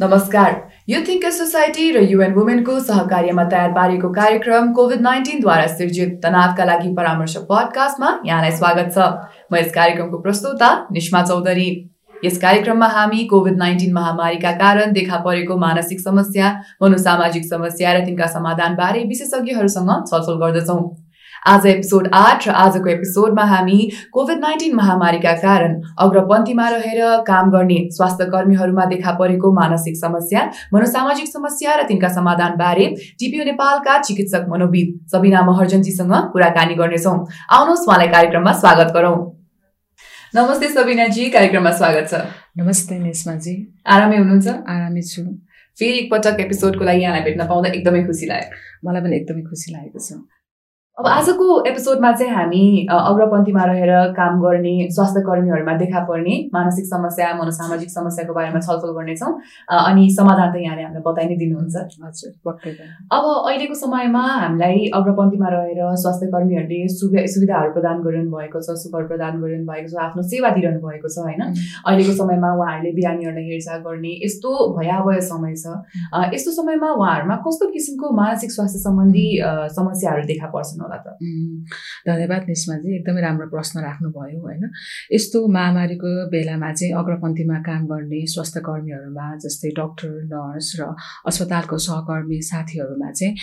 नमस्कार। यो think society र युएन वुमेनको सहकार्यमा तयार पारेको कार्यक्रम कोभिड नाइन्टिनद्वारा सिर्जित तनावका लागि परामर्श पडकास्टमा यहाँलाई स्वागत छ। म यस कार्यक्रमको प्रस्तुता निष्मा चौधरी। यस कार्यक्रममा हामी कोभिड नाइन्टिन महामारीका कारण देखा परेको मानसिक समस्या मनोसामाजिक समस्या र तिनका समाधानबारे विशेषज्ञहरूसँग छलफल गर्दछौँ। आज एपिसोड आठ र आजको एपिसोडमा हामी कोभिड नाइन्टिन महामारीका कारण अग्रपन्थीमा रहेर काम गर्ने स्वास्थ्य कर्मीहरूमा देखा परेको मानसिक समस्या मनोसामाजिक समस्या र तिनका समाधान बारे टिपिओ नेपालका चिकित्सक मनोविद सबिना महर्जनजीसँग कुराकानी गर्नेछौँ। आउनुहोस् उहाँलाई कार्यक्रममा स्वागत गरौँ। नमस्ते सबिनाजी कार्यक्रममा स्वागत छ। नमस्ते नेसमाजी। आरामै हुनुहुन्छ? आरामै छु। फेरि एकपटक एपिसोडको लागि यहाँलाई भेट्न पाउँदा एकदमै खुसी लाग्यो। मलाई पनि एकदमै खुसी लागेको छ। अब आजको एपिसोडमा चाहिँ हामी अग्रपन्थीमा रहेर काम गर्ने स्वास्थ्य कर्मीहरूमा देखा पर्ने मानसिक समस्या मनोसामाजिक समस्याको बारेमा छलफल गर्नेछौँ। अनि समाधान त यहाँले हामीलाई बताइ नै दिनुहुन्छ। हजुर अब अहिलेको समयमा हामीलाई अग्रपन्थीमा रहेर स्वास्थ्य कर्मीहरूले सुवि सुविधाहरू प्रदान गरिरहनु भएको छ सुखहरू प्रदान गरिरहनु भएको छ आफ्नो सेवा दिइरहनु भएको छ होइन? अहिलेको समयमा उहाँहरूले बिरामीहरूलाई हेरचाह गर्ने यस्तो भयावह समय छ। यस्तो समयमा उहाँहरूमा कस्तो किसिमको मानसिक स्वास्थ्य सम्बन्धी समस्याहरू देखा पर्छन् होला त। धन्यवाद निस्माजी एकदमै राम्रो प्रश्न राख्नुभयो होइन? यस्तो महामारीको बेलामा चाहिँ अग्रपन्थीमा काम गर्ने स्वास्थ्य कर्मीहरूमा जस्तै डक्टर नर्स र अस्पतालको सहकर्मी साथीहरूमा चाहिँ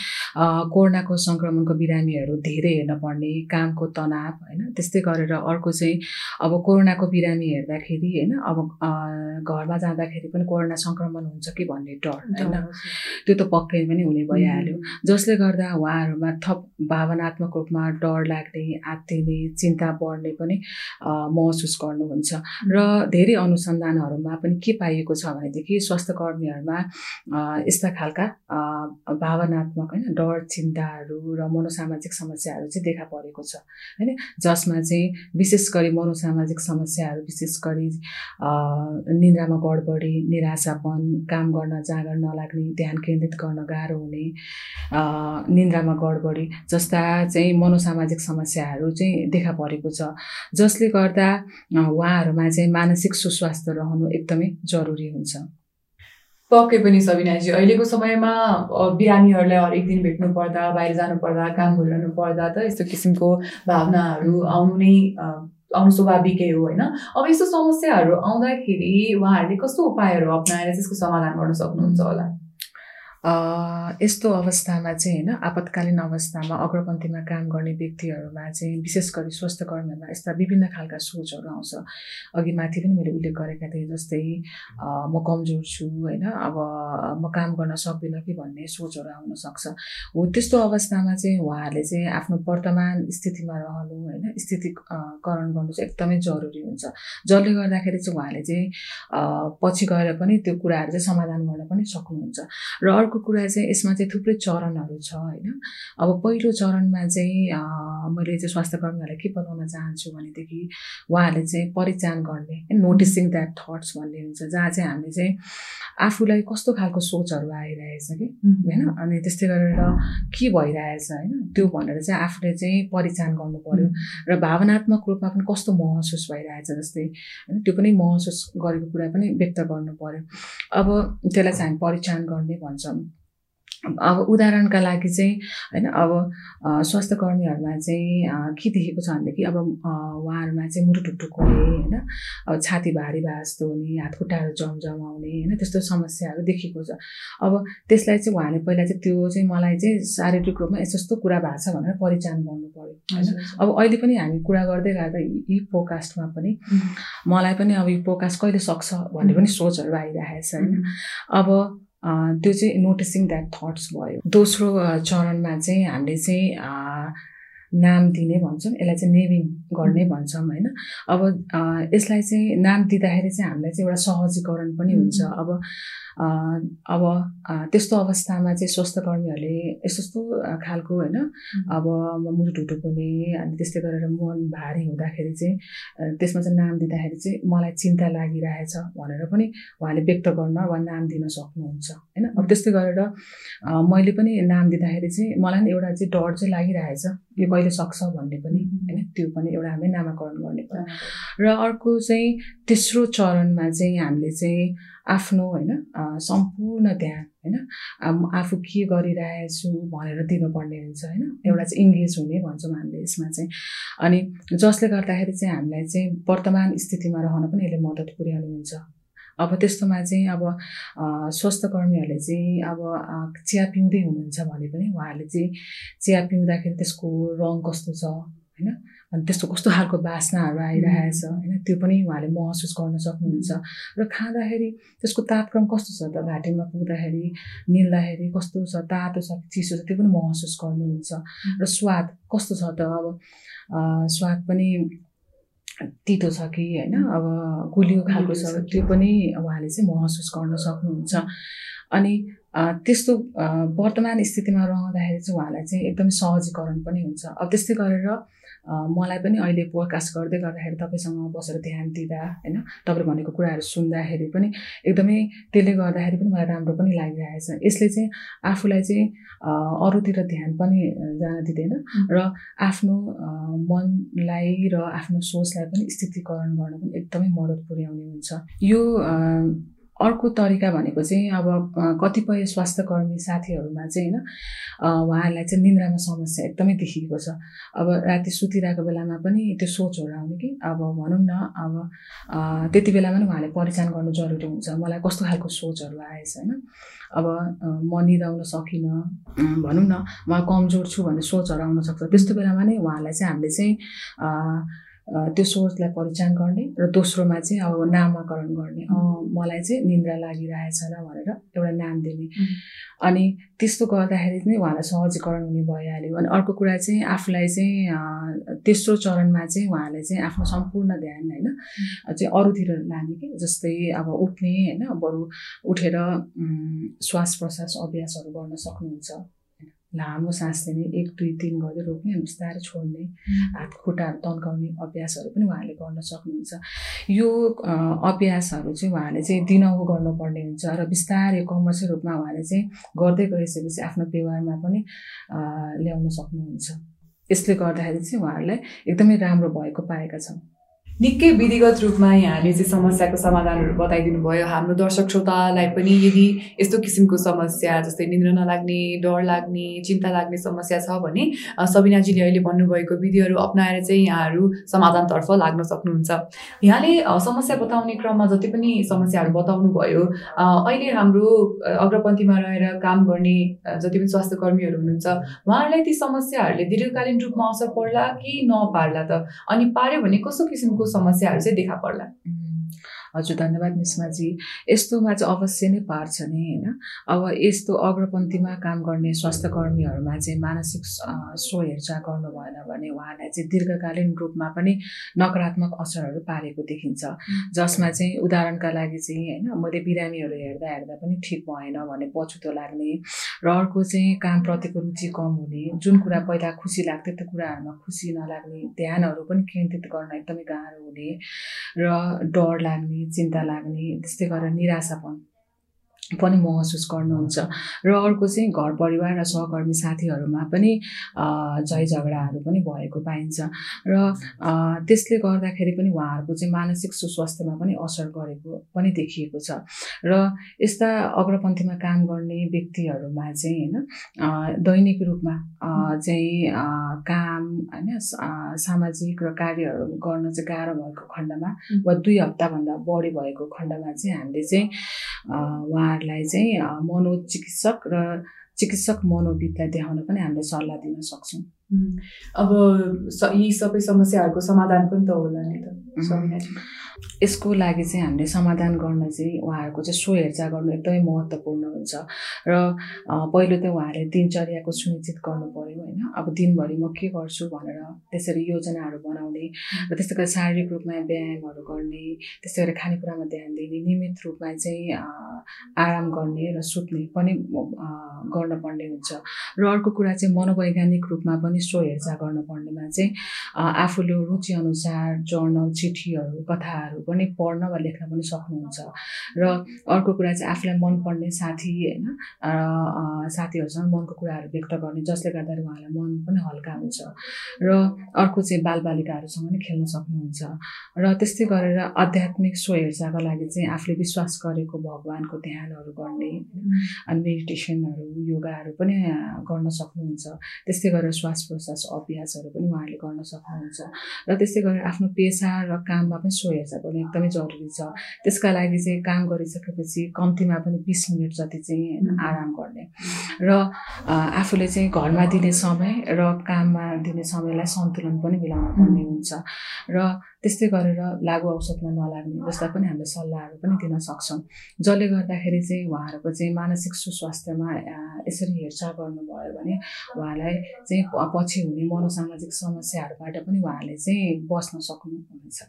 कोरोनाको सङ्क्रमणको बिरामीहरू धेरै हेर्न पर्ने कामको तनाव होइन? त्यस्तै गरेर अर्को चाहिँ अब कोरोनाको बिरामी हेर्दाखेरि होइन? अब घरमा जाँदाखेरि पनि कोरोना सङ्क्रमण हुन्छ कि भन्ने डर होइन? त्यो त पक्कै पनि हुने भइहाल्यो। जसले गर्दा उहाँहरूमा थप भावना भावनात्मक रूपमा डर लाग्ने आत्तिने चिन्ता बढ्ने पनि महसुस गर्नुहुन्छ। र धेरै अनुसन्धानहरूमा पनि के पाइएको छ भनेदेखि स्वास्थ्य कर्मीहरूमा यस्ता खालका भावनात्मक होइन डर चिन्ताहरू र मनोसामाजिक समस्याहरू चाहिँ देखा परेको छ। होइन जसमा चाहिँ विशेष गरी मनोसामाजिक समस्याहरू विशेष गरी निन्द्रामा गडबडी निराशापन काम गर्न जाँगर नलाग्ने ध्यान केन्द्रित गर्न गाह्रो हुने निन्द्रामा गडबडी जस्ता चाहिँ मनोसामाजिक समस्याहरू चाहिँ देखा परेको छ। जसले गर्दा उहाँहरूमा चाहिँ मानसिक सुस्वास्थ्य रहनु एकदमै जरुरी हुन्छ। पक्कै पनि सबिनाजी अहिलेको समयमा बिरामीहरूलाई हरेक दिन भेट्नु पर्दा बाहिर जानु पर्दा काम गरिरहनु पर्दा त यस्तो किसिमको भावनाहरू आउनु नै आउनु स्वाभाविकै हो होइन? अब यस्तो समस्याहरू आउँदाखेरि उहाँहरूले कस्तो उपायहरू अप्नाएर त्यसको समाधान गर्न सक्नुहुन्छ होला? यस्तो अवस्थामा चाहिँ होइन आपतकालीन अवस्थामा अग्रपन्थीमा काम गर्ने व्यक्तिहरूमा चाहिँ विशेष गरी स्वास्थ्य कर्मीहरूमा यस्ता विभिन्न खालका सोचहरू आउँछ। अघि माथि पनि मैले उल्लेख गरेका थिएँ जस्तै म कमजोर छु होइन अब म काम गर्न सक्दिनँ कि भन्ने सोचहरू आउन सक्छ। हो त्यस्तो अवस्थामा चाहिँ उहाँहरूले चाहिँ आफ्नो वर्तमान स्थितिमा रहनु होइन स्थितिकरण गर्नु चाहिँ एकदमै जरुरी हुन्छ। जसले गर्दाखेरि चाहिँ उहाँले चाहिँ पछि गएर पनि त्यो कुराहरू चाहिँ समाधान गर्न पनि सक्नुहुन्छ। र अर्को अर्को कुरा चाहिँ यसमा चाहिँ थुप्रै चरणहरू छ होइन? अब पहिलो चरणमा चाहिँ मैले चाहिँ स्वास्थ्य कर्मीहरूलाई के बताउन चाहन्छु भनेदेखि उहाँहरूले चाहिँ परिचान गर्ने नोटिसिङ द्याट थट्स भन्ने हुन्छ जहाँ चाहिँ हामीले चाहिँ आफूलाई कस्तो खालको सोचहरू आइरहेछ कि होइन? अनि त्यस्तै गरेर के भइरहेछ होइन? त्यो भनेर चाहिँ आफूले चाहिँ परिचान गर्नु पऱ्यो र भावनात्मक रूपमा पनि कस्तो महसुस भइरहेछ जस्तै होइन? त्यो पनि महसुस गरेको कुरा पनि व्यक्त गर्नु पऱ्यो अब त्यसलाई चाहिँ हामी परिचान गर्ने भन्छौँ। अब उदाहरणका लागि चाहिँ होइन अब स्वास्थ्य कर्मीहरूमा चाहिँ के देखेको छ भनेदेखि अब उहाँहरूमा चाहिँ मुटु टुक्टुक हुने होइन अब छाती भारी भए जस्तो हुने हात खुट्टाहरू जमजमाउने होइन त्यस्तो समस्याहरू देखेको छ। अब त्यसलाई चाहिँ उहाँले पहिला चाहिँ त्यो चाहिँ मलाई चाहिँ शारीरिक रूपमा यस्तो यस्तो कुरा भएको छ भनेर परिचान गर्नु पऱ्यो होइन। अब अहिले पनि हामी कुरा गर्दै गर्दा यी पोडकास्टमा पनि मलाई पनि अब यो पोडकास्ट कहिले सक्छ भन्ने पनि सोचहरू आइरहेको छ होइन अब त्यो चाहिँ नोटिसिङ द्याट थट्स भयो। दोस्रो चरणमा चाहिँ हामीले चाहिँ नाम दिने भन्छौँ यसलाई चाहिँ नेमिङ गर्ने भन्छौँ होइन? अब यसलाई चाहिँ नाम दिँदाखेरि चाहिँ हामीलाई चाहिँ एउटा सहजीकरण पनि हुन्छ। अब अब त्यस्तो अवस्थामा चाहिँ स्वास्थ्य कर्मीहरूले यस्तो यस्तो खालको होइन अब मुटु हुने अनि त्यस्तै गरेर मन भारी हुँदाखेरि चाहिँ त्यसमा चाहिँ नाम दिँदाखेरि चाहिँ मलाई चिन्ता लागिरहेछ भनेर पनि उहाँले व्यक्त गर्न वा नाम दिन सक्नुहुन्छ होइन? अब त्यस्तै गरेर मैले पनि नाम दिँदाखेरि चाहिँ मलाई पनि एउटा चाहिँ डर चाहिँ लागिरहेछ यो कहिले सक्छ भन्ने पनि होइन? त्यो पनि एउटा हामीले नामाकरण गर्ने र अर्को चाहिँ तेस्रो चरणमा चाहिँ हामीले चाहिँ आफ्नो होइन सम्पूर्ण ध्यान होइन आफू के गरिरहेछु भनेर दिनुपर्ने हुन्छ होइन। एउटा चाहिँ इङ्गेज हुने भन्छौँ हामीले यसमा चाहिँ। अनि जसले गर्दाखेरि चाहिँ हामीलाई चाहिँ वर्तमान स्थितिमा रहन पनि यसले मद्दत पुर्याउनु हुन्छ। अब त्यस्तोमा चाहिँ अब स्वास्थ्य कर्मीहरूले चाहिँ अब चिया पिउँदै हुनुहुन्छ भने पनि उहाँहरूले चाहिँ चिया पिउँदाखेरि त्यसको रङ कस्तो छ होइन? अनि त्यस्तो कस्तो खालको बास्नाहरू आइरहेछ होइन? त्यो पनि उहाँले महसुस गर्न सक्नुहुन्छ। र खाँदाखेरि त्यसको तापक्रम कस्तो छ त? घाँटीमा पुग्दाखेरि निल्दाखेरि कस्तो छ? तातो छ चिसो छ? त्यो पनि महसुस गर्नुहुन्छ। र स्वाद कस्तो छ त? अब स्वाद पनि तितो छ कि होइन? अब गुलियो खालको छ। त्यो पनि उहाँले चाहिँ महसुस गर्न सक्नुहुन्छ। अनि त्यस्तो वर्तमान स्थितिमा रहँदाखेरि चाहिँ उहाँलाई चाहिँ एकदमै सहजीकरण पनि हुन्छ। अब त्यस्तै गरेर मलाई पनि अहिले पोडकास्ट गर्दै गर्दाखेरि तपाईँसँग बसेर ध्यान दिँदा होइन तपाईँले भनेको कुराहरू सुन्दाखेरि पनि एकदमै त्यसले गर्दाखेरि पनि मलाई राम्रो पनि लागिरहेछ। यसले चाहिँ आफूलाई चाहिँ अरूतिर ध्यान पनि जान दिँदैन र आफ्नो मनलाई र आफ्नो सोचलाई पनि स्थितीकरण गर्न पनि एकदमै मद्दत पुर्याउने हुन्छ। यो अर्को तरिका भनेको चाहिँ अब कतिपय स्वास्थ्य कर्मी साथीहरूमा चाहिँ होइन उहाँहरूलाई चाहिँ निन्द्रामा समस्या एकदमै देखिएको छ। अब राति सुतिरहेको बेलामा पनि त्यो सोचहरू आउने कि अब भनौँ न अब त्यति बेलामा पनि उहाँले परिचान गर्नु जरुरी हुन्छ। मलाई कस्तो खालको सोचहरू आएछ होइन। अब म निदाउन सकिनँ भनौँ न म कमजोर छु भन्ने सोचहरू आउन सक्छ। त्यस्तो बेलामा नै उहाँलाई चाहिँ हामीले चाहिँ त्यो सोचलाई परिचान गर्ने र दोस्रोमा चाहिँ अब नामाकरण गर्ने। मलाई चाहिँ निन्द्रा लागिरहेछ न भनेर एउटा नाम दिने। अनि त्यस्तो गर्दाखेरि चाहिँ उहाँलाई सहजीकरण हुने भइहाल्यो। अनि अर्को कुरा चाहिँ आफूलाई चाहिँ तेस्रो चरणमा चाहिँ उहाँले चाहिँ आफ्नो सम्पूर्ण ध्यान होइन चाहिँ अरूतिर लाने कि जस्तै अब उठ्ने होइन बरु उठेर श्वास प्रश्वास अभ्यासहरू गर्न सक्नुहुन्छ। लामो सास लिने एक दुई तिन गर्दै रोक्ने अनि बिस्तारै छोड्ने हात खुट्टाहरू तन्काउने अभ्यासहरू पनि उहाँले गर्न सक्नुहुन्छ। यो अभ्यासहरू चाहिँ उहाँले चाहिँ दिनहुँ गर्नुपर्ने हुन्छ र बिस्तारै कमर्सियल रूपमा उहाँले चाहिँ गर्दै गइसकेपछि आफ्नो व्यवहारमा पनि ल्याउन सक्नुहुन्छ। यसले गर्दाखेरि चाहिँ उहाँहरूलाई एकदमै राम्रो भएको पाएका छौँ निकै विधिगत रूपमा यहाँले चाहिँ समस्याको समाधानहरू बताइदिनु भयो हाम्रो दर्शक श्रोतालाई पनि यदि यस्तो किसिमको समस्या जस्तै निन्द्र नलाग्ने डर लाग्ने चिन्ता लाग्ने समस्या छ भने सबिनाजीले अहिले भन्नुभएको विधिहरू अप्नाएर चाहिँ यहाँहरू समाधानतर्फ लाग्न सक्नुहुन्छ। यहाँले समस्या बताउने क्रममा जति पनि समस्याहरू बताउनु भयो अहिले हाम्रो अग्रपन्थीमा रहेर काम गर्ने जति पनि स्वास्थ्य कर्मीहरू हुनुहुन्छ उहाँहरूलाई ती समस्याहरूले दीर्घकालीन रूपमा असर पर्ला कि नपार्ला त? अनि पार्यो भने कस्तो किसिमको समस्याहरू चाहिँ देखा पर्ला। हजुर धन्यवाद मिसमाजी यस्तोमा चाहिँ अवश्य नै पार्छ नि होइन? अब यस्तो अग्रपन्थीमा काम गर्ने स्वास्थ्य कर्मीहरूमा चाहिँ मानसिक स्व हेरचाह गर्नु भएन भने उहाँलाई चाहिँ दीर्घकालीन रूपमा पनि नकारात्मक असरहरू पारेको देखिन्छ। जसमा चाहिँ उदाहरणका लागि चाहिँ होइन मैले बिरामीहरू हेर्दा हेर्दा पनि ठिक भएन भने पछुतो लाग्ने र अर्को चाहिँ कामप्रतिको रुचि कम हुने जुन कुरा पहिला खुसी लाग्थ्यो त्यो कुराहरूमा खुसी नलाग्ने ध्यानहरू पनि केन्द्रित गर्न एकदमै गाह्रो हुने र डर लाग्ने चिन्ता लाग्ने त्यस्तै गरेर निराशापन। पनि महसुस गर्नुहुन्छ। र अर्को चाहिँ घर परिवार र सहकर्मी साथीहरूमा पनि झै झगडाहरू पनि भएको पाइन्छ। र त्यसले गर्दाखेरि पनि उहाँहरूको चाहिँ मानसिक सुस्वास्थ्यमा पनि असर गरेको पनि देखिएको छ। र यस्ता अग्रपन्थीमा काम गर्ने व्यक्तिहरूमा चाहिँ होइन दैनिक रूपमा चाहिँ काम होइन सामाजिक र कार्यहरू गर्न चाहिँ गाह्रो भएको खण्डमा वा दुई हप्ताभन्दा बढी भएको खण्डमा चाहिँ हामीले चाहिँ उहाँहरूलाई चाहिँ मनोचिकित्सक र चिकित्सक मनोविदलाई देखाउन पनि हामीले सल्लाह दिन सक्छौँ। अब यी सबै समस्याहरूको समाधान पनि त होला नि त यसको लागि चाहिँ हामीले समाधान गर्न चाहिँ उहाँहरूको चाहिँ हेरचाह गर्नु एकदमै महत्त्वपूर्ण हुन्छ। र पहिलो त उहाँहरूले दिनचर्याको सुनिश्चित गर्नु पऱ्यो होइन। अब दिनभरि म के गर्छु भनेर त्यसरी योजनाहरू बनाउने र त्यस्तै गरी शारीरिक रूपमा व्यायामहरू गर्ने त्यस्तै गरी खानेकुरामा ध्यान दिने नियमित रूपमा चाहिँ आराम गर्ने र सुत्ने पनि गर्नुपर्ने हुन्छ। र अर्को कुरा चाहिँ मनोवैज्ञानिक रूपमा पनि स्व हेरचाह गर्नुपर्नेमा चाहिँ आफूले रुचिअनुसार जर्नल चिठीहरू कथाहरू पनि पढ्न वा लेख्न पनि सक्नुहुन्छ। र अर्को कुरा चाहिँ आफूलाई मनपर्ने साथी होइन साथीहरूसँग मनको कुराहरू व्यक्त गर्ने जसले गर्दाखेरि उहाँलाई मन पनि हल्का हुन्छ। र अर्को चाहिँ बालबालिकाहरूसँग पनि खेल्न सक्नुहुन्छ। र त्यस्तै गरेर आध्यात्मिक स्वहेर्चाको लागि चाहिँ आफूले विश्वास गरेको भगवान्को ध्यानहरू गर्ने अनि मेडिटेसनहरू योगाहरू पनि गर्न सक्नुहुन्छ। त्यस्तै गरेर श्वास प्रश्वास अभ्यासहरू पनि उहाँहरूले गर्न सक्नुहुन्छ। र त्यस्तै गरेर आफ्नो पेसा र काममा पनि स्वहेर्चा गर्नु एकदमै जरुरी छ। त्यसका लागि चाहिँ काम गरिसकेपछि कम्तीमा पनि बिस मिनट जति चाहिँ आराम गर्ने। र आफूले चाहिँ घरमा दिने समय र काममा दिने समयलाई सन्तुलन पनि मिलाउनु पर्ने हुन्छ। र त्यस्तै गरेर लागु औषधमा नलाग्ने जस्ता पनि हामीले सल्लाहहरू पनि दिन सक्छौँ। जसले गर्दाखेरि चाहिँ उहाँहरूको चाहिँ मानसिक सुस्वास्थ्यमा यसरी हेरचाह गर्नुभयो भने उहाँलाई चाहिँ पछि हुने मनोसामाजिक समस्याहरूबाट पनि उहाँले चाहिँ बस्न सक्नुहुनेछ।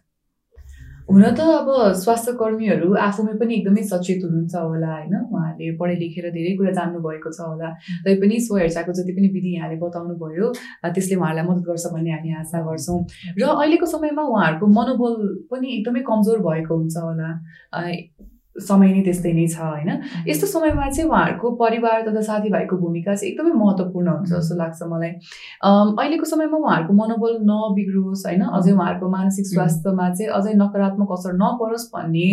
हुन त अब स्वास्थ्य कर्मीहरू आफूमै पनि एकदमै सचेत हुनुहुन्छ होला होइन? उहाँले पढाइ लेखेर धेरै कुरा जान्नुभएको छ होला। तैपनि स्वहेर्चाको जति पनि विधि यहाँले बताउनु भयो त्यसले उहाँहरूलाई मद्दत गर्छ भन्ने हामी आशा गर्छौँ। र अहिलेको समयमा उहाँहरूको मनोबल पनि एकदमै कमजोर भएको हुन्छ होला। समय नै त्यस्तै नै छ होइन? यस्तो समयमा चाहिँ उहाँहरूको परिवार तथा साथीभाइको भूमिका चाहिँ एकदमै महत्त्वपूर्ण हुन्छ जस्तो लाग्छ मलाई। अहिलेको समयमा उहाँहरूको मनोबल नबिग्रोस् होइन? अझै उहाँहरूको मानसिक स्वास्थ्यमा चाहिँ अझै नकारात्मक असर नपरोस् भन्ने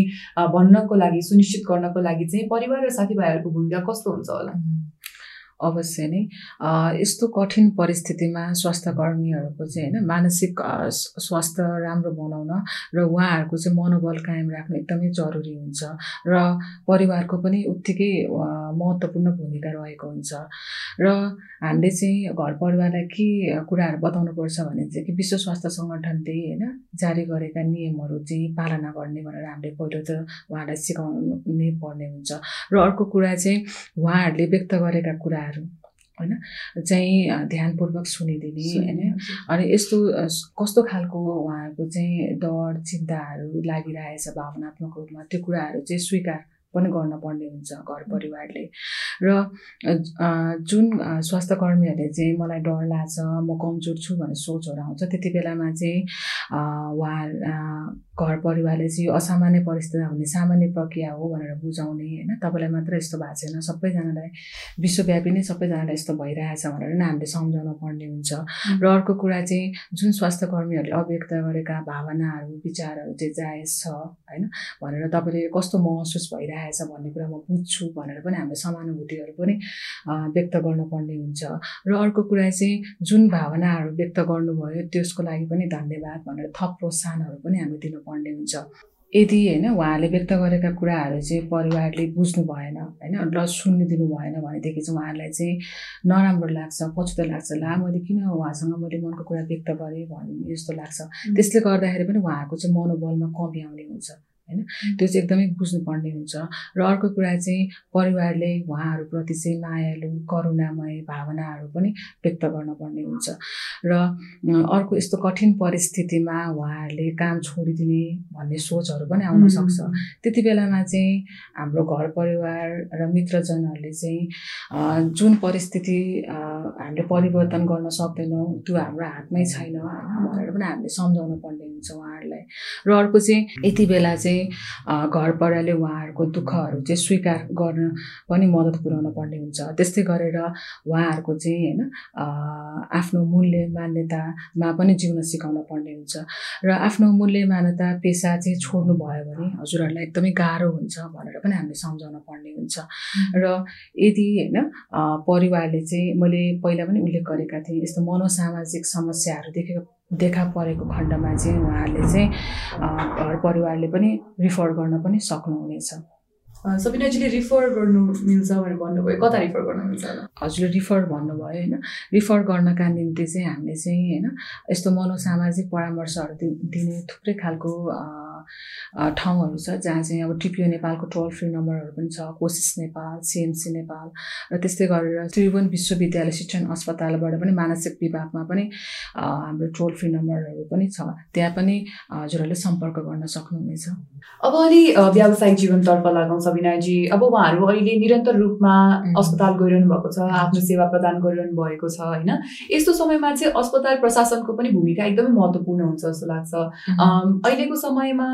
भन्नको लागि सुनिश्चित गर्नको लागि चाहिँ परिवार र साथीभाइहरूको भूमिका कस्तो हुन्छ होला? अवश्य नै। यस्तो कठिन परिस्थितिमा स्वास्थ्य कर्मीहरूको चाहिँ होइन मानसिक स्वास्थ्य राम्रो बनाउन र उहाँहरूको चाहिँ मनोबल कायम राख्नु एकदमै जरुरी हुन्छ र परिवारको पनि उत्तिकै महत्त्वपूर्ण भूमिका रहेको हुन्छ। र हामीले चाहिँ घर परिवारलाई के कुराहरू बताउनुपर्छ भने चाहिँ कि विश्व स्वास्थ्य सङ्गठनले होइन जारी गरेका नियमहरू चाहिँ पालना गर्ने भनेर हामीले पहिलो त उहाँलाई सिकाउनु पर्ने हुन्छ। र अर्को कुरा चाहिँ उहाँहरूले व्यक्त गरेका कुराहरू होइन? चाहिँ ध्यानपूर्वक सुनिदिने होइन? अनि यस्तो कस्तो खालको उहाँहरूको चाहिँ डर चिन्ताहरू लागिरहेछ भावनात्मक रूपमा त्यो कुराहरू चाहिँ स्वीकार पनि गर्न पर्ने हुन्छ घर परिवारले। र जुन स्वास्थ्य कर्मीहरूले चाहिँ मलाई डर लाग्छ म कमजोर छु भन्ने सोचहरू आउँछ त्यति बेलामा चाहिँ उहाँ घर परिवारले चाहिँ यो असामान्य परिस्थितिमा हुने सामान्य प्रक्रिया हो भनेर बुझाउने होइन? तपाईँलाई मात्र यस्तो भएको छैन। सबैजनालाई विश्वव्यापी नै सबैजनालाई यस्तो भइरहेछ भनेर नै हामीले सम्झाउन पर्ने हुन्छ। र अर्को कुरा चाहिँ जुन स्वास्थ्य कर्मीहरूले अव्यक्त गरेका भावनाहरू विचारहरू चाहिँ जायज छ होइन? भनेर तपाईँले कस्तो महसुस भइरहेछ भन्ने कुरा म बुझ्छु भनेर पनि हामीले समानुभूतिहरू पनि व्यक्त गर्नुपर्ने हुन्छ। र अर्को कुरा चाहिँ जुन भावनाहरू व्यक्त गर्नुभयो त्यसको लागि पनि धन्यवाद भनेर थप प्रोत्साहनहरू पनि हामी दिनु पर्ने हुन्छ। यदि होइन उहाँले व्यक्त गरेका कुराहरू चाहिँ परिवारले बुझ्नु भएन होइन? र सुनिदिनु भएन भनेदेखि चाहिँ उहाँहरूलाई चाहिँ नराम्रो लाग्छ पछुतो लाग्छ। ला मैले किन उहाँसँग मैले मनको कुरा व्यक्त गरेँ भन्ने जस्तो लाग्छ। त्यसले गर्दाखेरि पनि उहाँहरूको चाहिँ मनोबलमा कमी आउने हुन्छ। होइन? त्यो चाहिँ एकदमै बुझ्नुपर्ने हुन्छ। र अर्को कुरा चाहिँ परिवारले उहाँहरूप्रति चाहिँ मायालु करुणामय भावनाहरू पनि व्यक्त गर्नुपर्ने हुन्छ। र अर्को यस्तो कठिन परिस्थितिमा उहाँहरूले काम छोडिदिने भन्ने सोचहरू पनि आउन सक्छ। त्यति बेलामा चाहिँ हाम्रो घर परिवार र मित्रजनहरूले चाहिँ जुन परिस्थिति हामीले परिवर्तन गर्न सक्दैनौँ त्यो हाम्रो हातमै छैन भनेर पनि हामीले सम्झाउनु पर्ने हुन्छ उहाँहरूलाई। र अर्को चाहिँ यति बेला चाहिँ चाहिँ घर परिवारले उहाँहरूको दुःखहरू चाहिँ स्वीकार गर्न पनि मद्दत पुर्याउन पर्ने हुन्छ। त्यस्तै गरेर उहाँहरूको चाहिँ होइन आफ्नो मूल्य मान्यतामा पनि जिउन सिकाउन पर्ने हुन्छ। र आफ्नो मूल्य मान्यता पेसा चाहिँ छोड्नु भयो भने हजुरहरूलाई एकदमै गाह्रो हुन्छ भनेर पनि हामीले सम्झाउन पर्ने हुन्छ। र यदि होइन परिवारले चाहिँ मैले पहिला पनि उल्लेख गरेका थिएँ यस्तो मनोसामाजिक समस्याहरू देखेको देखा परेको खण्डमा चाहिँ उहाँहरूले चाहिँ घर परिवारले पनि रिफर गर्न पनि सक्नुहुनेछ। सबिनाजीले रिफर गर्नु मिल्छ भनेर भन्नुभयो। कता रिफर गर्नु मिल्छ हजुरले रिफर भन्नुभयो होइन। रिफर गर्नका निम्ति चाहिँ हामीले चाहिँ होइन यस्तो मनोसामाजिक परामर्शहरू दिने थुप्रै खालको ठाउँहरू छ जहाँ चाहिँ अब टिपिओ नेपालको टोल फ्री नम्बरहरू पनि छ कोसिस नेपाल सिएमसी नेपाल र त्यस्तै गरेर त्रिभुवन विश्वविद्यालय शिक्षण अस्पतालबाट पनि मानसिक विभागमा पनि हाम्रो टोल फ्री नम्बरहरू पनि छ। त्यहाँ पनि हजुरहरूले सम्पर्क गर्न सक्नुहुनेछ। अब अलि व्यावसायिक जीवनतर्फ लगाउँ सबिनाजी। अब उहाँहरू अहिले निरन्तर रूपमा अस्पताल गइरहनु भएको छ आफ्नो सेवा प्रदान गरिरहनु भएको छ होइन? यस्तो समयमा चाहिँ अस्पताल प्रशासनको पनि भूमिका एकदमै महत्त्वपूर्ण हुन्छ जस्तो लाग्छ। अहिलेको समयमा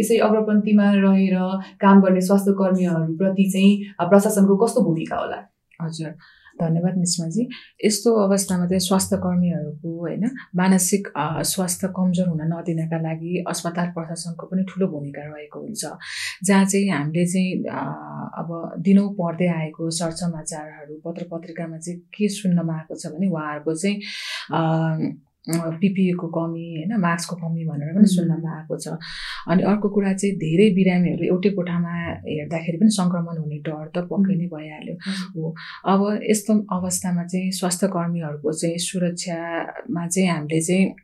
यसै अग्रपन्थीमा रहेर काम गर्ने स्वास्थ्य कर्मीहरूप्रति चाहिँ प्रशासनको कस्तो भूमिका होला? हजुर। धन्यवाद निस्माजी यस्तो अवस्थामा चाहिँ स्वास्थ्य कर्मीहरूको होइन मानसिक स्वास्थ्य कमजोर हुन नदिनका लागि अस्पताल प्रशासनको पनि ठुलो भूमिका रहेको हुन्छ। जहाँ चाहिँ हामीले चाहिँ अब दिनौँ पढ्दै आएको सरसमाचारहरू पत्र पत्रिकामा चाहिँ के सुन्नमा आएको छ भने उहाँहरूको चाहिँ पिपिएको कमी होइन मास्कको कमी भनेर पनि सुन्नमा आएको छ। अनि अर्को कुरा चाहिँ धेरै बिरामीहरू एउटै कोठामा हेर्दाखेरि पनि सङ्क्रमण हुने डर त पक्कै नै भइहाल्यो हो। अब यस्तो अवस्थामा चाहिँ स्वास्थ्य कर्मीहरूको चाहिँ सुरक्षामा चाहिँ हामीले चाहिँ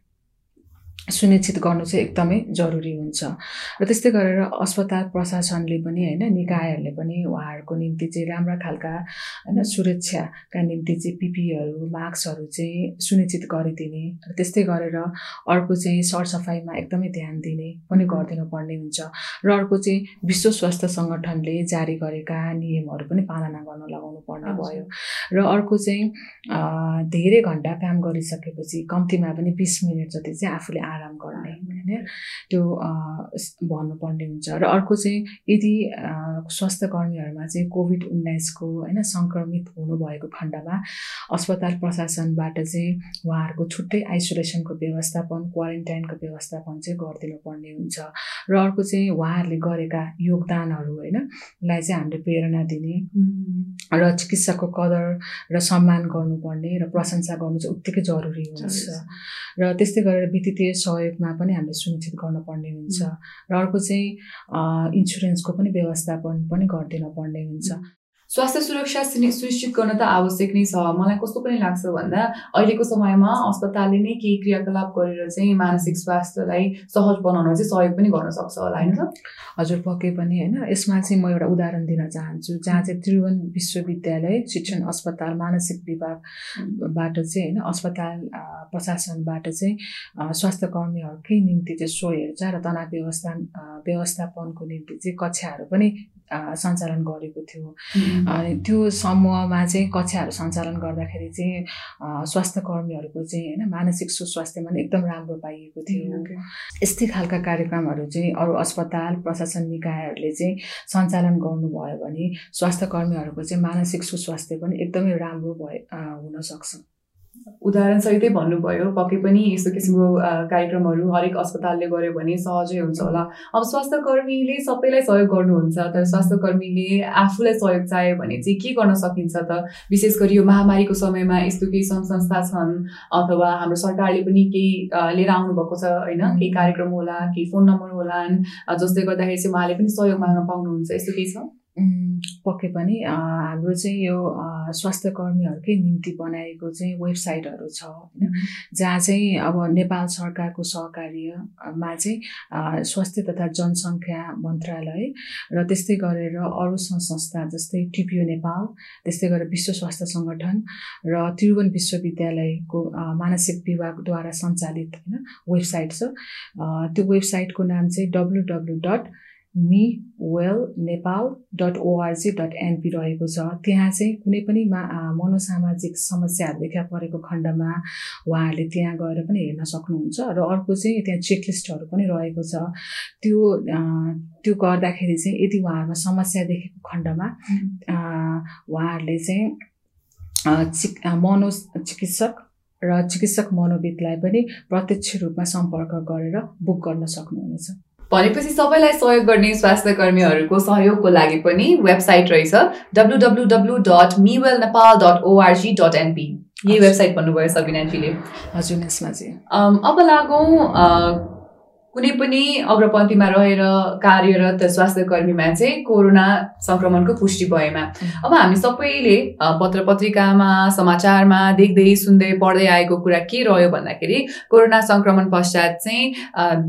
सुनिश्चित गर्नु चाहिँ एकदमै जरुरी हुन्छ। र त्यस्तै गरेर अस्पताल प्रशासनले पनि होइन निकायहरूले पनि उहाँहरूको निम्ति चाहिँ राम्रा खालका होइन सुरक्षाका निम्ति चाहिँ पिपीहरू मास्कहरू चाहिँ सुनिश्चित गरिदिने र त्यस्तै गरेर अर्को चाहिँ सरसफाइमा एकदमै ध्यान दिने पनि गरिदिनु पर्ने हुन्छ। र अर्को चाहिँ विश्व स्वास्थ्य सङ्गठनले जारी गरेका नियमहरू पनि पालना गर्न लगाउनु पर्ने भयो। र अर्को चाहिँ धेरै घन्टा काम गरिसकेपछि कम्तीमा पनि बिस मिनट जति चाहिँ आफूले आराम गर्ने होइन त्यो भन्नुपर्ने हुन्छ। र अर्को चाहिँ यदि स्वास्थ्य कर्मीहरूमा चाहिँ कोभिड उन्नाइसको होइन सङ्क्रमित हुनुभएको खण्डमा अस्पताल प्रशासनबाट चाहिँ उहाँहरूको छुट्टै आइसोलेसनको व्यवस्थापन क्वारेन्टाइनको व्यवस्थापन चाहिँ गरिदिनु पर्ने हुन्छ। र अर्को चाहिँ उहाँहरूले गरेका योगदानहरू होइन लाई चाहिँ हामीले प्रेरणा दिने र चिकित्साको कदर र सम्मान गर्नुपर्ने र प्रशंसा गर्नु चाहिँ उत्तिकै जरुरी हुन्छ। र त्यस्तै गरेर वित्तीय सहयोगमा पनि हामीले सुनिश्चित गर्नुपर्ने हुन्छ र अर्को चाहिँ इन्सुरेन्सको पनि व्यवस्थापन पनि गरिदिनु पर्ने हुन्छ। स्वास्थ्य सुरक्षा सुनिश्चित गर्न त आवश्यक नै छ। मलाई कस्तो पनि लाग्छ भन्दा अहिलेको समयमा अस्पतालले नै केही क्रियाकलाप गरेर चाहिँ मानसिक स्वास्थ्यलाई सहज बनाउन चाहिँ सहयोग पनि गर्न सक्छ होला होइन त हजुर पक्कै पनि होइन? यसमा चाहिँ म एउटा उदाहरण दिन चाहन्छु जहाँ चाहिँ त्रिभुवन विश्वविद्यालय शिक्षण अस्पताल मानसिक विभागबाट चाहिँ होइन? अस्पताल प्रशासनबाट चाहिँ स्वास्थ्य कर्मीहरूकै निम्ति चाहिँ सो हेरचाह र तनाव व्यवस्था व्यवस्थापनको निम्ति चाहिँ कक्षाहरू पनि सञ्चालन गरेको थियो। त्यो समूहमा चाहिँ कक्षाहरू सञ्चालन गर्दाखेरि चाहिँ स्वास्थ्य कर्मीहरूको चाहिँ होइन मानसिक सुस्वास्थ्यमा पनि एकदम राम्रो पाइएको थियो। यस्तै खालका कार्यक्रमहरू चाहिँ अरू अस्पताल प्रशासन निकायहरूले चाहिँ सञ्चालन गर्नुभयो भने स्वास्थ्य कर्मीहरूको चाहिँ मानसिक सुस्वास्थ्य पनि एकदमै राम्रो भए हुनसक्छ उदाहरणसहितै भन्नुभयो पक्कै पनि यस्तो किसिमको कार्यक्रमहरू हरेक अस्पतालले गर्यो भने सहजै हुन्छ होला। अब स्वास्थ्य कर्मीले सबैलाई सहयोग गर्नुहुन्छ तर स्वास्थ्य कर्मीले आफूलाई सहयोग चाह्यो भने चाहिँ के गर्न सकिन्छ त? विशेष गरी यो महामारीको समयमा यस्तो केही सङ्घ संस्था छन् अथवा हाम्रो सरकारले पनि केही लिएर आउनुभएको छ होइन? केही कार्यक्रम होला केही फोन नम्बर होलान् जसले गर्दाखेरि चाहिँ उहाँले पनि सहयोग माग्न पाउनुहुन्छ यस्तो केही छ? पक्कै पनि हाम्रो चाहिँ यो स्वास्थ्य कर्मीहरूकै निम्ति बनाएको चाहिँ वेबसाइटहरू छ होइन। जहाँ चाहिँ अब नेपाल सरकारको सहकार्यमा चाहिँ स्वास्थ्य तथा जनसङ्ख्या मन्त्रालय र त्यस्तै गरेर अरू संस्था जस्तै टिपिओ नेपाल त्यस्तै गरेर विश्व स्वास्थ्य सङ्गठन र त्रिभुवन विश्वविद्यालयको मानसिक विभागद्वारा सञ्चालित होइन वेबसाइट छ। त्यो वेबसाइटको नाम चाहिँ W W dot me well Nepal dot O R G dot N P रहेको छ। त्यहाँ चाहिँ कुनै पनि मा मनोसामाजिक समस्याहरू देखा परेको खण्डमा उहाँहरूले त्यहाँ गएर पनि हेर्न सक्नुहुन्छ र अर्को चाहिँ त्यहाँ चेकलिस्टहरू पनि रहेको छ। त्यो त्यो गर्दाखेरि चाहिँ यदि उहाँहरूमा समस्या देखेको खण्डमा उहाँहरूले चाहिँ चिक मनो चिकित्सक र चिकित्सक मनोविदलाई पनि प्रत्यक्ष रूपमा सम्पर्क गरेर बुक गर्न सक्नुहुनेछ। भनेपछि सबैलाई सहयोग गर्ने स्वास्थ्य कर्मीहरूको सहयोगको लागि पनि वेबसाइट रहेछ W W W dot me well Nepal dot O R G dot N P यही वेबसाइट भन्नुभयो सबिना एनपीले हजुर यसमा चाहिँ अब लागौँ कुनै पनि अग्रपन्थीमा रहेर कार्यरत स्वास्थ्य कर्मीमा चाहिँ कोरोना सङ्क्रमणको पुष्टि भएमा। अब हामी सबैले पत्र पत्रिकामा समाचारमा देख्दै सुन्दै पढ्दै आएको कुरा के रह्यो भन्दाखेरि कोरोना सङ्क्रमण पश्चात चाहिँ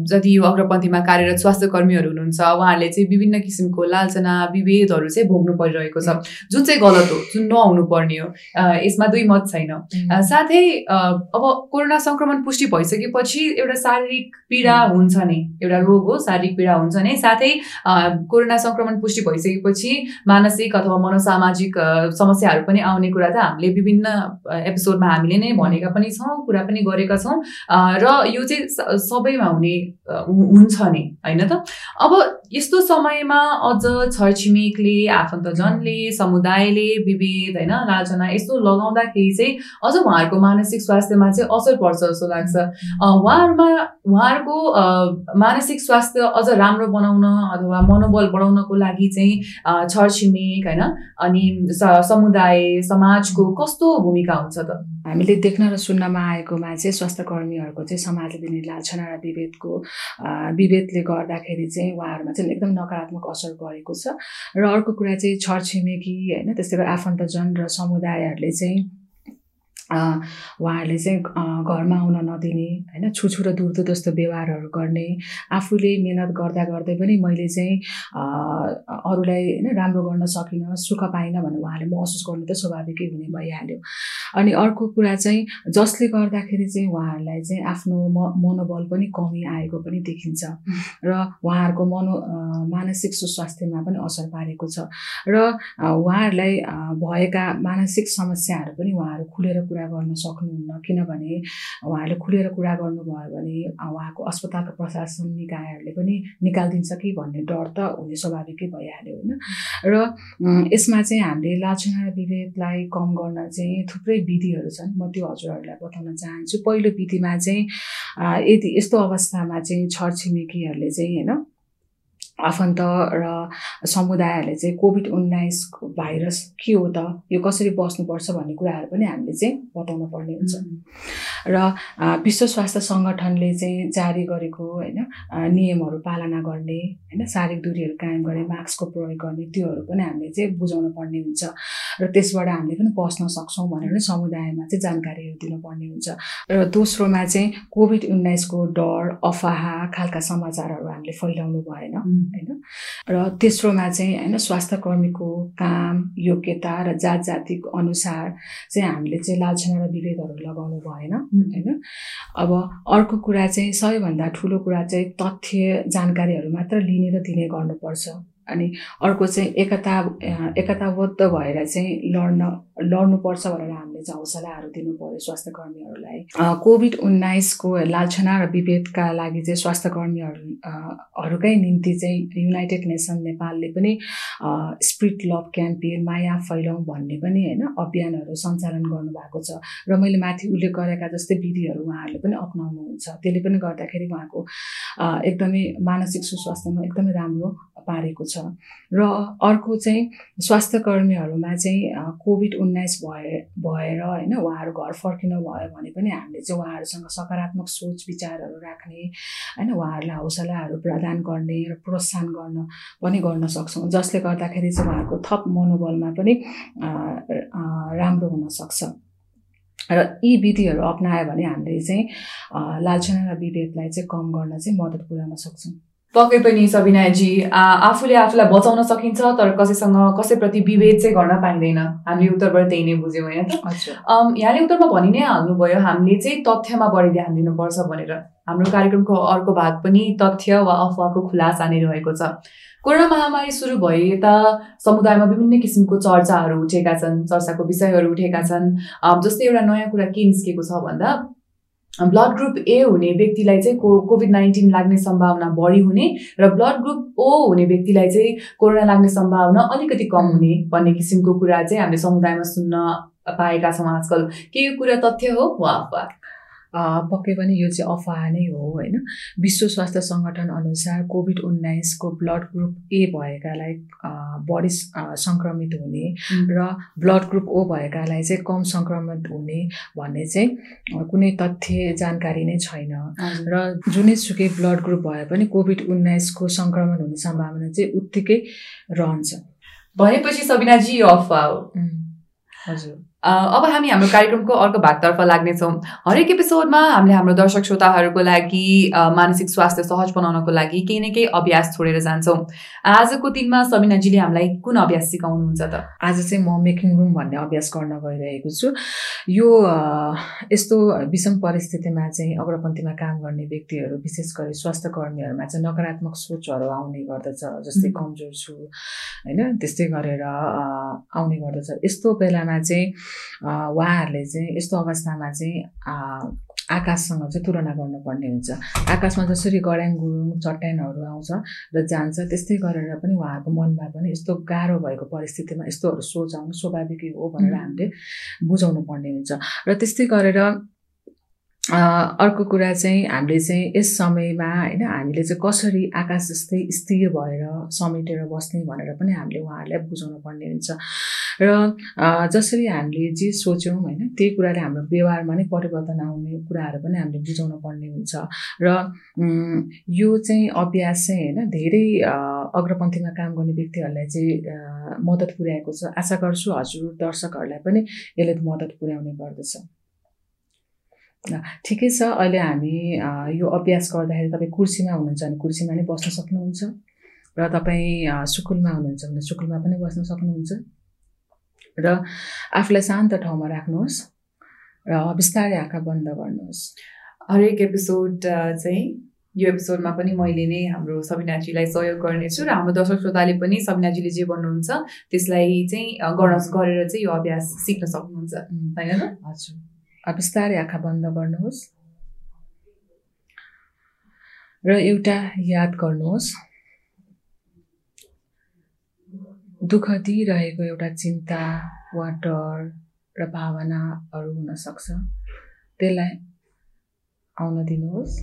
जति यो अग्रपन्थीमा कार्यरत स्वास्थ्य कर्मीहरू हुनुहुन्छ उहाँहरूले चाहिँ विभिन्न किसिमको लालचना विभेदहरू चाहिँ भोग्नु परिरहेको छ। जुन चाहिँ गलत हो जुन नहुनु पर्ने हो यसमा दुई मत छैन। साथै अब कोरोना सङ्क्रमण पुष्टि भइसकेपछि एउटा शारीरिक पीडा हुन्छ नै? एउटा रोग हो शारीरिक पीडा हुन्छ नै? साथै कोरोना सङ्क्रमण पुष्टि भइसकेपछि मानसिक अथवा मनोसामाजिक समस्याहरू पनि आउने कुरा त हामीले विभिन्न एपिसोडमा हामीले नै भनेका पनि छौँ कुरा पनि गरेका छौँ। र यो चाहिँ सबैमा हुने हुन्छ नै? होइन त? अब यस्तो समयमा अझ छरछिमेकले आफन्तजनले समुदायले विभेद होइन लालचना यस्तो लगाउँदाखेरि चाहिँ अझ उहाँहरूको मानसिक स्वास्थ्यमा चाहिँ असर पर्छ जस्तो लाग्छ। उहाँहरूमा उहाँहरूको मानसिक स्वास्थ्य अझ राम्रो बनाउन अथवा मनोबल बढाउनको लागि चाहिँ छरछिमेक होइन अनि समुदाय समाजको कस्तो भूमिका हुन्छ त? हामीले देख्न र सुन्नमा आएकोमा चाहिँ स्वास्थ्य कर्मीहरूको चाहिँ समाजले दिने लाछना र विभेदको विभेदले गर्दाखेरि चाहिँ उहाँहरूमा चाहिँ एकदम नकारात्मक असर गरेको छ। र अर्को कुरा चाहिँ छरछिमेकी होइन त्यस्तै गरी आफन्तजन र समुदायहरूले चाहिँ उहाँहरूले चाहिँ घरमा आउन नदिने होइन छुछु र दुर्दो जस्तो व्यवहारहरू गर्ने आफूले मिहिनेत गर्दा गर्दै पनि मैले चाहिँ अरूलाई होइन राम्रो गर्न सकिनँ सुख पाइनँ भनेर उहाँले महसुस गर्नु त स्वाभाविकै हुने भइहाल्यो। अनि अर्को कुरा चाहिँ जसले गर्दाखेरि चाहिँ उहाँहरूलाई चाहिँ आफ्नो म मनोबल पनि कमी आएको पनि देखिन्छ र उहाँहरूको मनो मानसिक सुस्वास्थ्यमा पनि असर पारेको छ र उहाँहरूलाई भएका मानसिक समस्याहरू पनि उहाँहरू खुलेर कुरा कुरा गर्न सक्नुहुन्न। किनभने उहाँहरूले खुलेर कुरा गर्नुभयो भने उहाँको अस्पतालको प्रशासन निकायहरूले पनि निकालिदिन्छ कि भन्ने डर त हुने स्वाभाविकै भइहाल्यो होइन। र यसमा चाहिँ हामीले लाछना विभेदलाई कम गर्न चाहिँ थुप्रै विधिहरू छन्। म त्यो हजुरहरूलाई बताउन चाहन्छु। पहिलो विधिमा चाहिँ यदि यस्तो अवस्थामा चाहिँ छरछिमेकीहरूले चाहिँ होइन आफन्त र समुदायहरूले चाहिँ कोभिड उन्नाइसको भाइरस के हो त यो कसरी बस्नुपर्छ भन्ने कुराहरू पनि हामीले चाहिँ बताउनु पर्ने हुन्छ। र विश्व स्वास्थ्य सङ्गठनले चाहिँ जारी गरेको होइन नियमहरू पालना गर्ने होइन शारीरिक दूरीहरू कायम गर्ने मास्कको प्रयोग गर्ने त्योहरू पनि हामीले चाहिँ बुझाउनु पर्ने हुन्छ। र त्यसबाट हामीले पनि बस्न सक्छौँ भनेर नै समुदायमा चाहिँ जानकारीहरू दिनुपर्ने हुन्छ। र दोस्रोमा चाहिँ कोभिड उन्नाइसको डर अफवाह खालका समाचारहरू हामीले फैलाउनु भएन। होइन? र तेस्रोमा चाहिँ होइन स्वास्थ्य कर्मीको काम योग्यता र जात जातिको अनुसार चाहिँ हामीले चाहिँ लालछना र विभेदहरू लगाउनु भएन होइन? अब अर्को कुरा चाहिँ सबैभन्दा ठुलो कुरा चाहिँ तथ्य जानकारीहरू मात्र लिने र दिने गर्नुपर्छ। अनि अर्को चाहिँ एकता एकताबद्ध भएर चाहिँ लड्न लड्नुपर्छ भनेर हामीले चाहिँ हौसलाहरू दिनु पऱ्यो स्वास्थ्य कर्मीहरूलाई कोभिड उन्नाइसको लालछना र विभेदका लागि चाहिँ स्वास्थ्य कर्मीहरूकै निम्ति चाहिँ युनाइटेड नेसन नेपालले पनि स्प्रिट लभ क्याम्पेन माया फैलाउँ भन्ने पनि होइन अभियानहरू सञ्चालन गर्नुभएको छ। र मैले माथि उल्लेख गरेका जस्तै विधिहरू उहाँहरूले पनि अप्नाउनुहुन्छ। त्यसले पनि गर्दाखेरि उहाँको एकदमै मानसिक सुस्वास्थ्यमा एकदमै राम्रो पारेको छ। र अर्को चाहिँ स्वास्थ्य कर्मीहरूमा चाहिँ कोभिड उन्नाइस भए भएर होइन उहाँहरू घर फर्किनु भयो भने पनि हामीले चाहिँ उहाँहरूसँग सकारात्मक सोच विचारहरू राख्ने होइन उहाँहरूलाई हौसलाहरू प्रदान गर्ने र प्रोत्साहन गर्न पनि गर्न सक्छौँ। जसले गर्दाखेरि चाहिँ उहाँहरूको थप मनोबलमा पनि राम्रो हुनसक्छ र यी विधिहरू अप्नायो भने हामीले चाहिँ लालचना र विभेदलाई चाहिँ कम गर्न चाहिँ मद्दत पुर्याउन सक्छौँ। पक्कै पनि सबिनाजी आफूले आफूलाई बचाउन सकिन्छ तर कसैसँग कसैप्रति विभेद चाहिँ गर्न पाइँदैन। हामीले उत्तरबाट त्यही नै बुझ्यौँ होइन यहाँले उत्तरमा भनि नै हाल्नुभयो हामीले चाहिँ तथ्यमा बढी ध्यान दिनुपर्छ भनेर। हाम्रो कार्यक्रमको अर्को भाग पनि तथ्य वा अफवाहको खुलासा नै रहेको छ। कोरोना महामारी सुरु भए यता समुदायमा विभिन्न किसिमको चर्चाहरू उठेका छन् चर्चाको विषयहरू उठेका छन्। जस्तै एउटा नयाँ कुरा के निस्केको छ भन्दा ब्लड ग्रुप ए हुने व्यक्तिलाई चाहिँ को कोभिड नाइन्टिन लाग्ने सम्भावना बढी हुने र ब्लड ग्रुप ओ हुने व्यक्तिलाई चाहिँ कोरोना लाग्ने सम्भावना अलिकति कम हुने भन्ने किसिमको कुरा चाहिँ हामीले समुदायमा सुन्न पाएका छौँ आजकल। के यो कुरा तथ्य हो? वा पक्कै पनि यो चाहिँ अफवाह नै हो होइन? विश्व स्वास्थ्य सङ्गठन अनुसार कोभिड उन्नाइसको ब्लड ग्रुप ए भएकालाई बढी सङ्क्रमित हुने र ब्लड ग्रुप ओ भएकालाई चाहिँ कम सङ्क्रमित हुने भन्ने चाहिँ कुनै तथ्य जानकारी नै छैन। र जुनै सुकै ब्लड ग्रुप भए पनि कोभिड उन्नाइसको सङ्क्रमण हुने सम्भावना चाहिँ उत्तिकै रहन्छ। भनेपछि सबिनाजी यो अफवाह हो। हजुर। अब हामी हाम्रो कार्यक्रमको अर्को भागतर्फ लाग्नेछौँ। हरेक एपिसोडमा हामीले हाम्रो दर्शक श्रोताहरूको लागि मानसिक स्वास्थ्य सहज बनाउनको लागि केही न केही अभ्यास छोडेर जान्छौँ। आजको दिनमा सबिनाजीले हामीलाई कुन अभ्यास सिकाउनुहुन्छ त? आज चाहिँ म मेकिङ रुम भन्ने अभ्यास गर्न गइरहेको छु। यो यस्तो विषम परिस्थितिमा चाहिँ अग्रपन्थीमा काम गर्ने व्यक्तिहरू विशेष गरी स्वास्थ्य कर्मीहरूमा चाहिँ नकारात्मक सोचहरू आउने गर्दछ जस्तै कमजोर छु होइन त्यस्तै गरेर आउने गर्दछ। यस्तो बेलामा चाहिँ उहाँहरूले चाहिँ यस्तो अवस्थामा चाहिँ आकाशसँग चाहिँ तुलना गर्नुपर्ने हुन्छ। आकाशमा जसरी गड्याङ गुरुङ चट्यानहरू आउँछ र जान्छ त्यस्तै गरेर पनि उहाँहरूको मनमा पनि यस्तो गाह्रो भएको परिस्थितिमा यस्तोहरू सोच आउनु स्वाभाविकै हो भनेर हामीले बुझाउनु पर्ने हुन्छ। र त्यस्तै गरेर अर्को कुरा चाहिँ हामीले चाहिँ यस समयमा होइन हामीले चाहिँ कसरी आकाश जस्तै स्थिर भएर समेटेर बस्ने भनेर पनि हामीले उहाँहरूलाई बुझाउनु पर्ने हुन्छ। र जसरी हामीले जे सोच्यौँ होइन त्यही कुराले हाम्रो व्यवहारमा नै परिवर्तन आउने कुराहरू पनि हामीले बुझाउनु पर्ने हुन्छ। र यो चाहिँ अभ्यास चाहिँ होइन धेरै अग्रपन्थीमा काम गर्ने व्यक्तिहरूलाई चाहिँ मद्दत पुर्याएको छ। आशा गर्छु हजुर दर्शकहरूलाई पनि यसले मद्दत पुर्याउने गर्दछ। ठिकै छ। अहिले हामी यो अभ्यास गर्दाखेरि तपाईँ कुर्सीमा हुनुहुन्छ भने कुर्सीमा नै बस्न सक्नुहुन्छ र तपाईँ सुकुलमा हुनुहुन्छ भने सुकुलमा पनि बस्न सक्नुहुन्छ र आफूलाई शान्त ठाउँमा राख्नुहोस् र बिस्तारै आँखा बन्द गर्नुहोस्। हरेक एपिसोड चाहिँ यो एपिसोडमा पनि मैले नै हाम्रो सबिनाजीलाई सहयोग गर्नेछु र हाम्रो दर्शक श्रोताले पनि सबिनाजीले जे भन्नुहुन्छ त्यसलाई चाहिँ गर्न गरेर चाहिँ यो अभ्यास सिक्न सक्नुहुन्छ। होइन हजुर। बिस्तारै आँखा बन्द गर्नुहोस्। र एउटा याद गर्नुहोस् दुःख दिइरहेको एउटा चिन्ता वा डर र भावनाहरू हुनसक्छ। त्यसलाई आउन दिनुहोस्।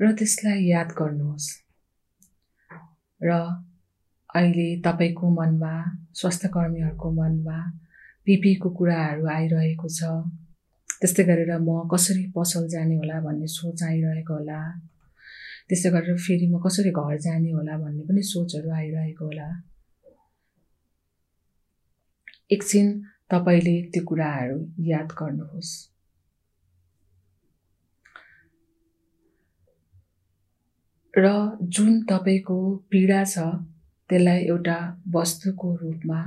र त्यसलाई याद गर्नुहोस्। र अहिले तपाईँको मनमा स्वास्थ्य कर्मीहरूको मनमा पिपीको कुराहरू आइरहेको छ। त्यस्तै गरेर म कसरी पसल जाने होला भन्ने सोच आइरहेको होला। त्यस्तै गरेर फेरि म कसरी घर जाने होला भन्ने पनि सोचहरू आइरहेको होला। एकछिन तपाईँले त्यो कुराहरू याद गर्नुहोस्। र जुन तपाईँको पीडा छ त्यसलाई एउटा वस्तुको रूपमा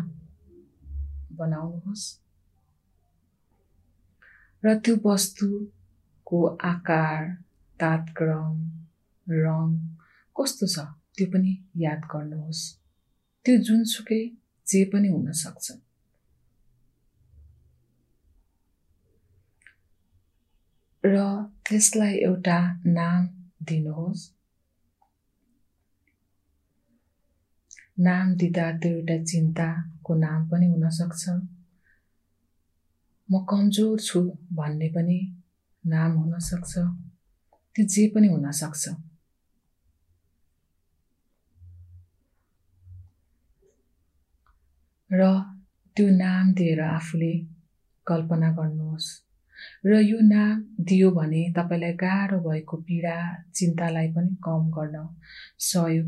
बनाउनुहोस्। र त्यो वस्तुको आकार तातक्रम रङ कस्तो छ त्यो पनि याद गर्नुहोस्। त्यो जुनसुकै जे पनि हुनसक्छ र त्यसलाई एउटा नाम दिनुहोस्। नाम दिँदा त्यो एउटा चिन्ताको नाम पनि हुनसक्छ। म कमजोर छु भन्ने पनि नाम हुनसक्छ। त्यो जे पनि हुनसक्छ। र त्यो नाम दिएर आफूले कल्पना गर्नुहोस्। र यो नाम दियो भने तपाईँलाई गाह्रो भएको पीडा चिन्तालाई पनि कम गर्न सहयोग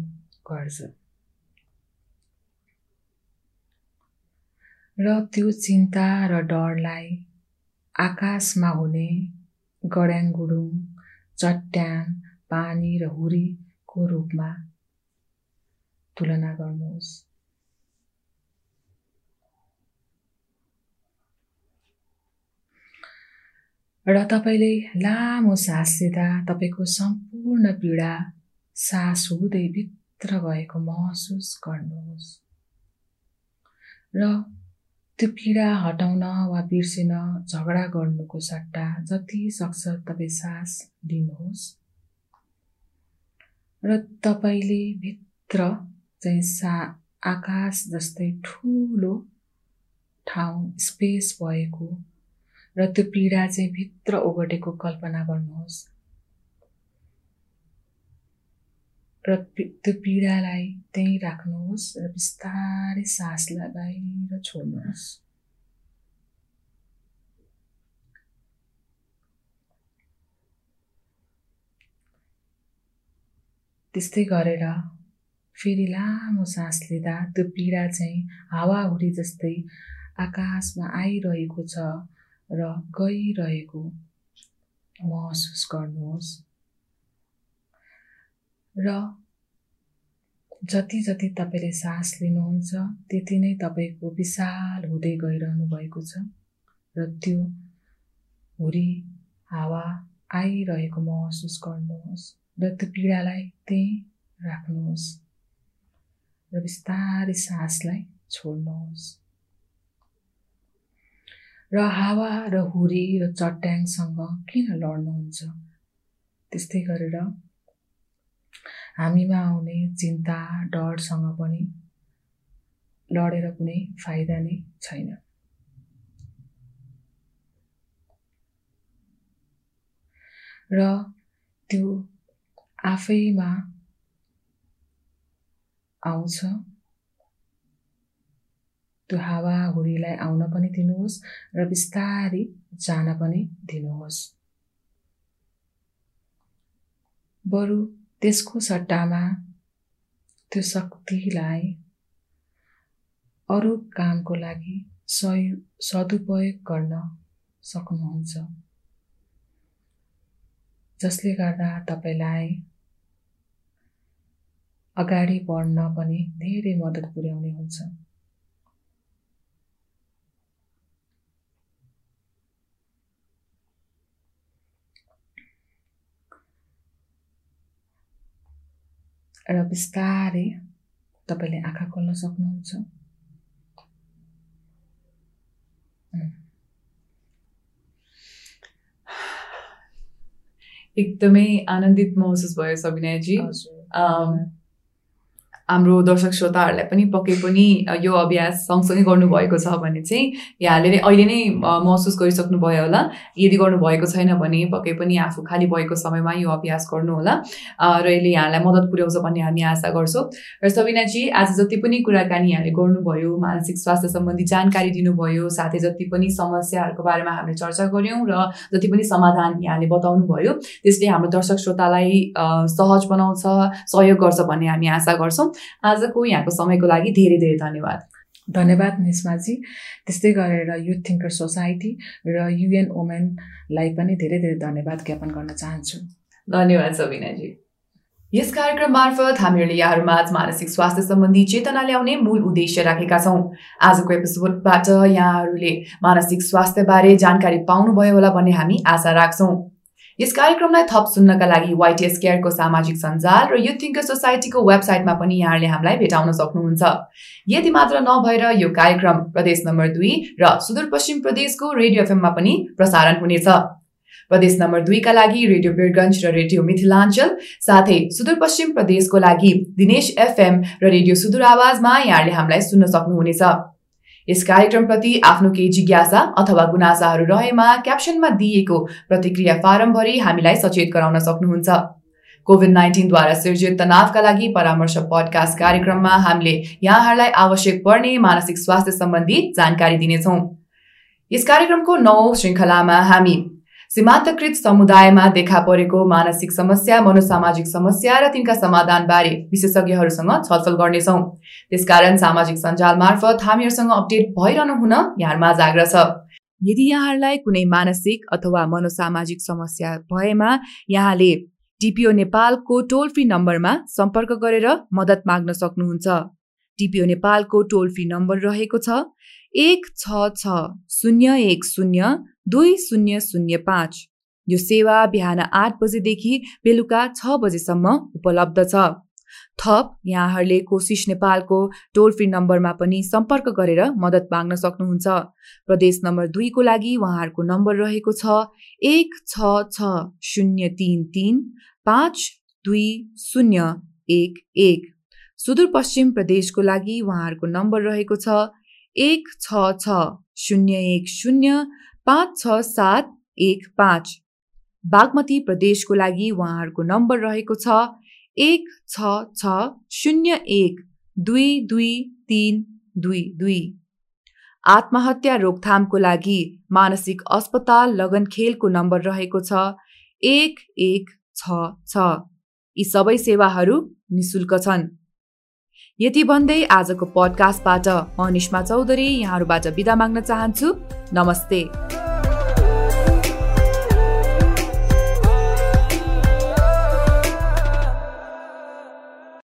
गर्छ। र त्यो चिन्ता र डरलाई आकाशमा हुने गड्याङ गुडुङ चट्यान पानी र हुरीको रूपमा तुलना गर्नुहोस्। र तपाईँले लामो सास लिँदा तपाईँको सम्पूर्ण पीडा सास हुँदै भित्र गएको महसुस गर्नुहोस्। र त्यो पीडा हटाउन वा बिर्सिन झगडा गर्नुको सट्टा जति सक्छ तपाईँ सास लिनुहोस्। र तपाईँले भित्र चाहिँ सा आकाश जस्तै ठुलो ठाउँ स्पेस भएको र त्यो पीडा चाहिँ भित्र ओगटेको कल्पना गर्नुहोस्। र त्यो पीडालाई त्यहीँ राख्नुहोस् र बिस्तारै सासलाई बाहिर छोड्नुहोस्। त्यस्तै गरेर फेरि लामो सास लिँदा त्यो पीडा चाहिँ हावाहुरी जस्तै आकाशमा आइरहेको छ र गइरहेको महसुस गर्नुहोस्। र जति जति तपाईँले सास लिनुहुन्छ त्यति नै तपाईँको विशाल हुँदै गइरहनु भएको छ। र त्यो हुरी हावा आइरहेको महसुस गर्नुहोस् र त्यो पीडालाई त्यहीँ राख्नुहोस् र बिस्तारै सासलाई छोड्नुहोस्। र हावा र हुरी र चट्याङसँग किन लड्नुहुन्छ? त्यस्तै गरेर हामीमा आउने चिन्ता डरसँग पनि लडेर कुनै फाइदा नै छैन। र त्यो आफैमा आउँछ। त्यो हावाहुरीलाई आउन पनि दिनुहोस् र बिस्तारै जान पनि दिनुहोस्। बरु त्यसको सट्टामा त्यो शक्तिलाई अरू कामको लागि सदुपयोग गर्न सक्नुहुन्छ। जसले गर्दा तपाईँलाई अगाडि बढ्न पनि धेरै मद्दत पुर्याउने हुन्छ। र बिस्तारै तपाईँले आँखा खोल्न सक्नुहुन्छ एकदमै आनन्दित महसुस भयो सबिनाजी हाम्रो दर्शक श्रोताहरूलाई पनि पक्कै पनि यो अभ्यास सँगसँगै गर्नुभएको छ भने चाहिँ यहाँले नै अहिले नै महसुस गरिसक्नु भयो होला। यदि गर्नुभएको छैन भने पक्कै पनि आफू खाली भएको समयमा यो अभ्यास गर्नुहोला। र यसले यहाँलाई मद्दत पुर्याउँछ भन्ने हामी आशा गर्छौँ। र सबिनाजी आज जति पनि कुराकानी यहाँले गर्नुभयो मानसिक स्वास्थ्य सम्बन्धी जानकारी दिनुभयो साथै जति पनि समस्याहरूको बारेमा हामीले चर्चा गऱ्यौँ र जति पनि समाधान यहाँले बताउनु भयो त्यसले हाम्रो दर्शक श्रोतालाई सहज बनाउँछ सहयोग गर्छ भन्ने हामी आशा गर्छौँ। आजको यहाँको समयको लागि धेरै धेरै धन्यवाद। धन्यवाद निस्माजी त्यस्तै गरेर युथ थिङ्कर सोसाइटी र युएन वुमेनलाई पनि धेरै धेरै धन्यवाद ज्ञापन गर्न चाहन्छु। धन्यवाद सबिनाजी। यस कार्यक्रम मार्फत हामीहरूले यहाँहरूमा मानसिक स्वास्थ्य सम्बन्धी चेतना ल्याउने मूल उद्देश्य राखेका छौँ। आजको एपिसोडबाट यहाँहरूले मानसिक स्वास्थ्यबारे जानकारी पाउनुभयो होला भन्ने हामी आशा राख्छौँ। यस कार्यक्रमलाई थप सुन्नका लागि वाइटिएस केयरको सामाजिक सञ्जाल र युथ थिङ्कर सोसाइटीको वेबसाइटमा पनि यहाँले हामीलाई भेटाउन सक्नुहुन्छ। यति मात्र नभएर यो कार्यक्रम प्रदेश नम्बर दुई र सुदूरपश्चिम प्रदेशको रेडियो एफएममा पनि प्रसारण हुनेछ। प्रदेश नम्बर दुईका लागि रेडियो बिरगन्ज र रेडियो मिथिलाञ्चल साथै सुदूरपश्चिम प्रदेशको लागि दिनेश एफएम र रेडियो सुदूर आवाजमा यहाँले हामीलाई सुन्न सक्नुहुनेछ। यस कार्यक्रमप्रति आफ्नो केही जिज्ञासा अथवा गुनासाहरू रहेमा क्याप्सनमा दिइएको प्रतिक्रिया फारम भरि हामीलाई सचेत गराउन सक्नुहुन्छ। कोभिड नाइन्टिनद्वारा सिर्जित तनावका लागि परामर्श पडकास्ट कार्यक्रममा हामीले यहाँहरूलाई आवश्यक पर्ने मानसिक स्वास्थ्य सम्बन्धी जानकारी दिनेछौँ। यस कार्यक्रमको नौ श्रृङ्खलामा हामी सीमान्तकृत समुदायमा देखा परेको मानसिक समस्या मनोसामाजिक समस्या र तिनका समाधानबारे विशेषज्ञहरूसँग छलफल गर्नेछौँ। त्यसकारण सामाजिक सञ्जाल मार्फत हामीहरूसँग अपडेट भइरहनु हुन यहाँमा जाग्र छ। यदि यहाँहरूलाई कुनै मानसिक अथवा मनोसामाजिक समस्या भएमा यहाँले टिपिओ नेपालको टोल फ्री नम्बरमा सम्पर्क गरेर मद्दत माग्न सक्नुहुन्छ। टिपिओ नेपालको टोल फ्री नम्बर रहेको छ एक छ छ शून्य एक शून्य दुई शून्य शून्य पाँच। यो सेवा बिहान आठ बजेदेखि बेलुका छ बजेसम्म उपलब्ध छ। थप यहाँहरूले कोसिस नेपालको टोल फ्री नम्बरमा पनि सम्पर्क गरेर मद्दत माग्न सक्नुहुन्छ। प्रदेश नम्बर दुईको लागि उहाँहरूको नम्बर रहेको छ एक छ छ शून्य तिन तिन पाँच दुई शून्य एक एक। सुदूरपश्चिम प्रदेशको लागि उहाँहरूको नम्बर रहेको छ एक छ छ शून्य एक शून्य पाँच छ सात एक पाँच। बागमती प्रदेशको लागि उहाँहरूको नम्बर रहेको छ एक छ छ शून्य एक दुई दुई तिन दुई दुई। आत्महत्या रोकथामको लागि मानसिक अस्पताल लगनखेलको नम्बर रहेको छ एक एक छ छ। यी सबै सेवाहरू निशुल्क छन्। यति भन्दै आजको पडकास्टबाट म निष्मा चौधरी यहाँहरूबाट बिदा माग्न चाहन्छु। नमस्ते।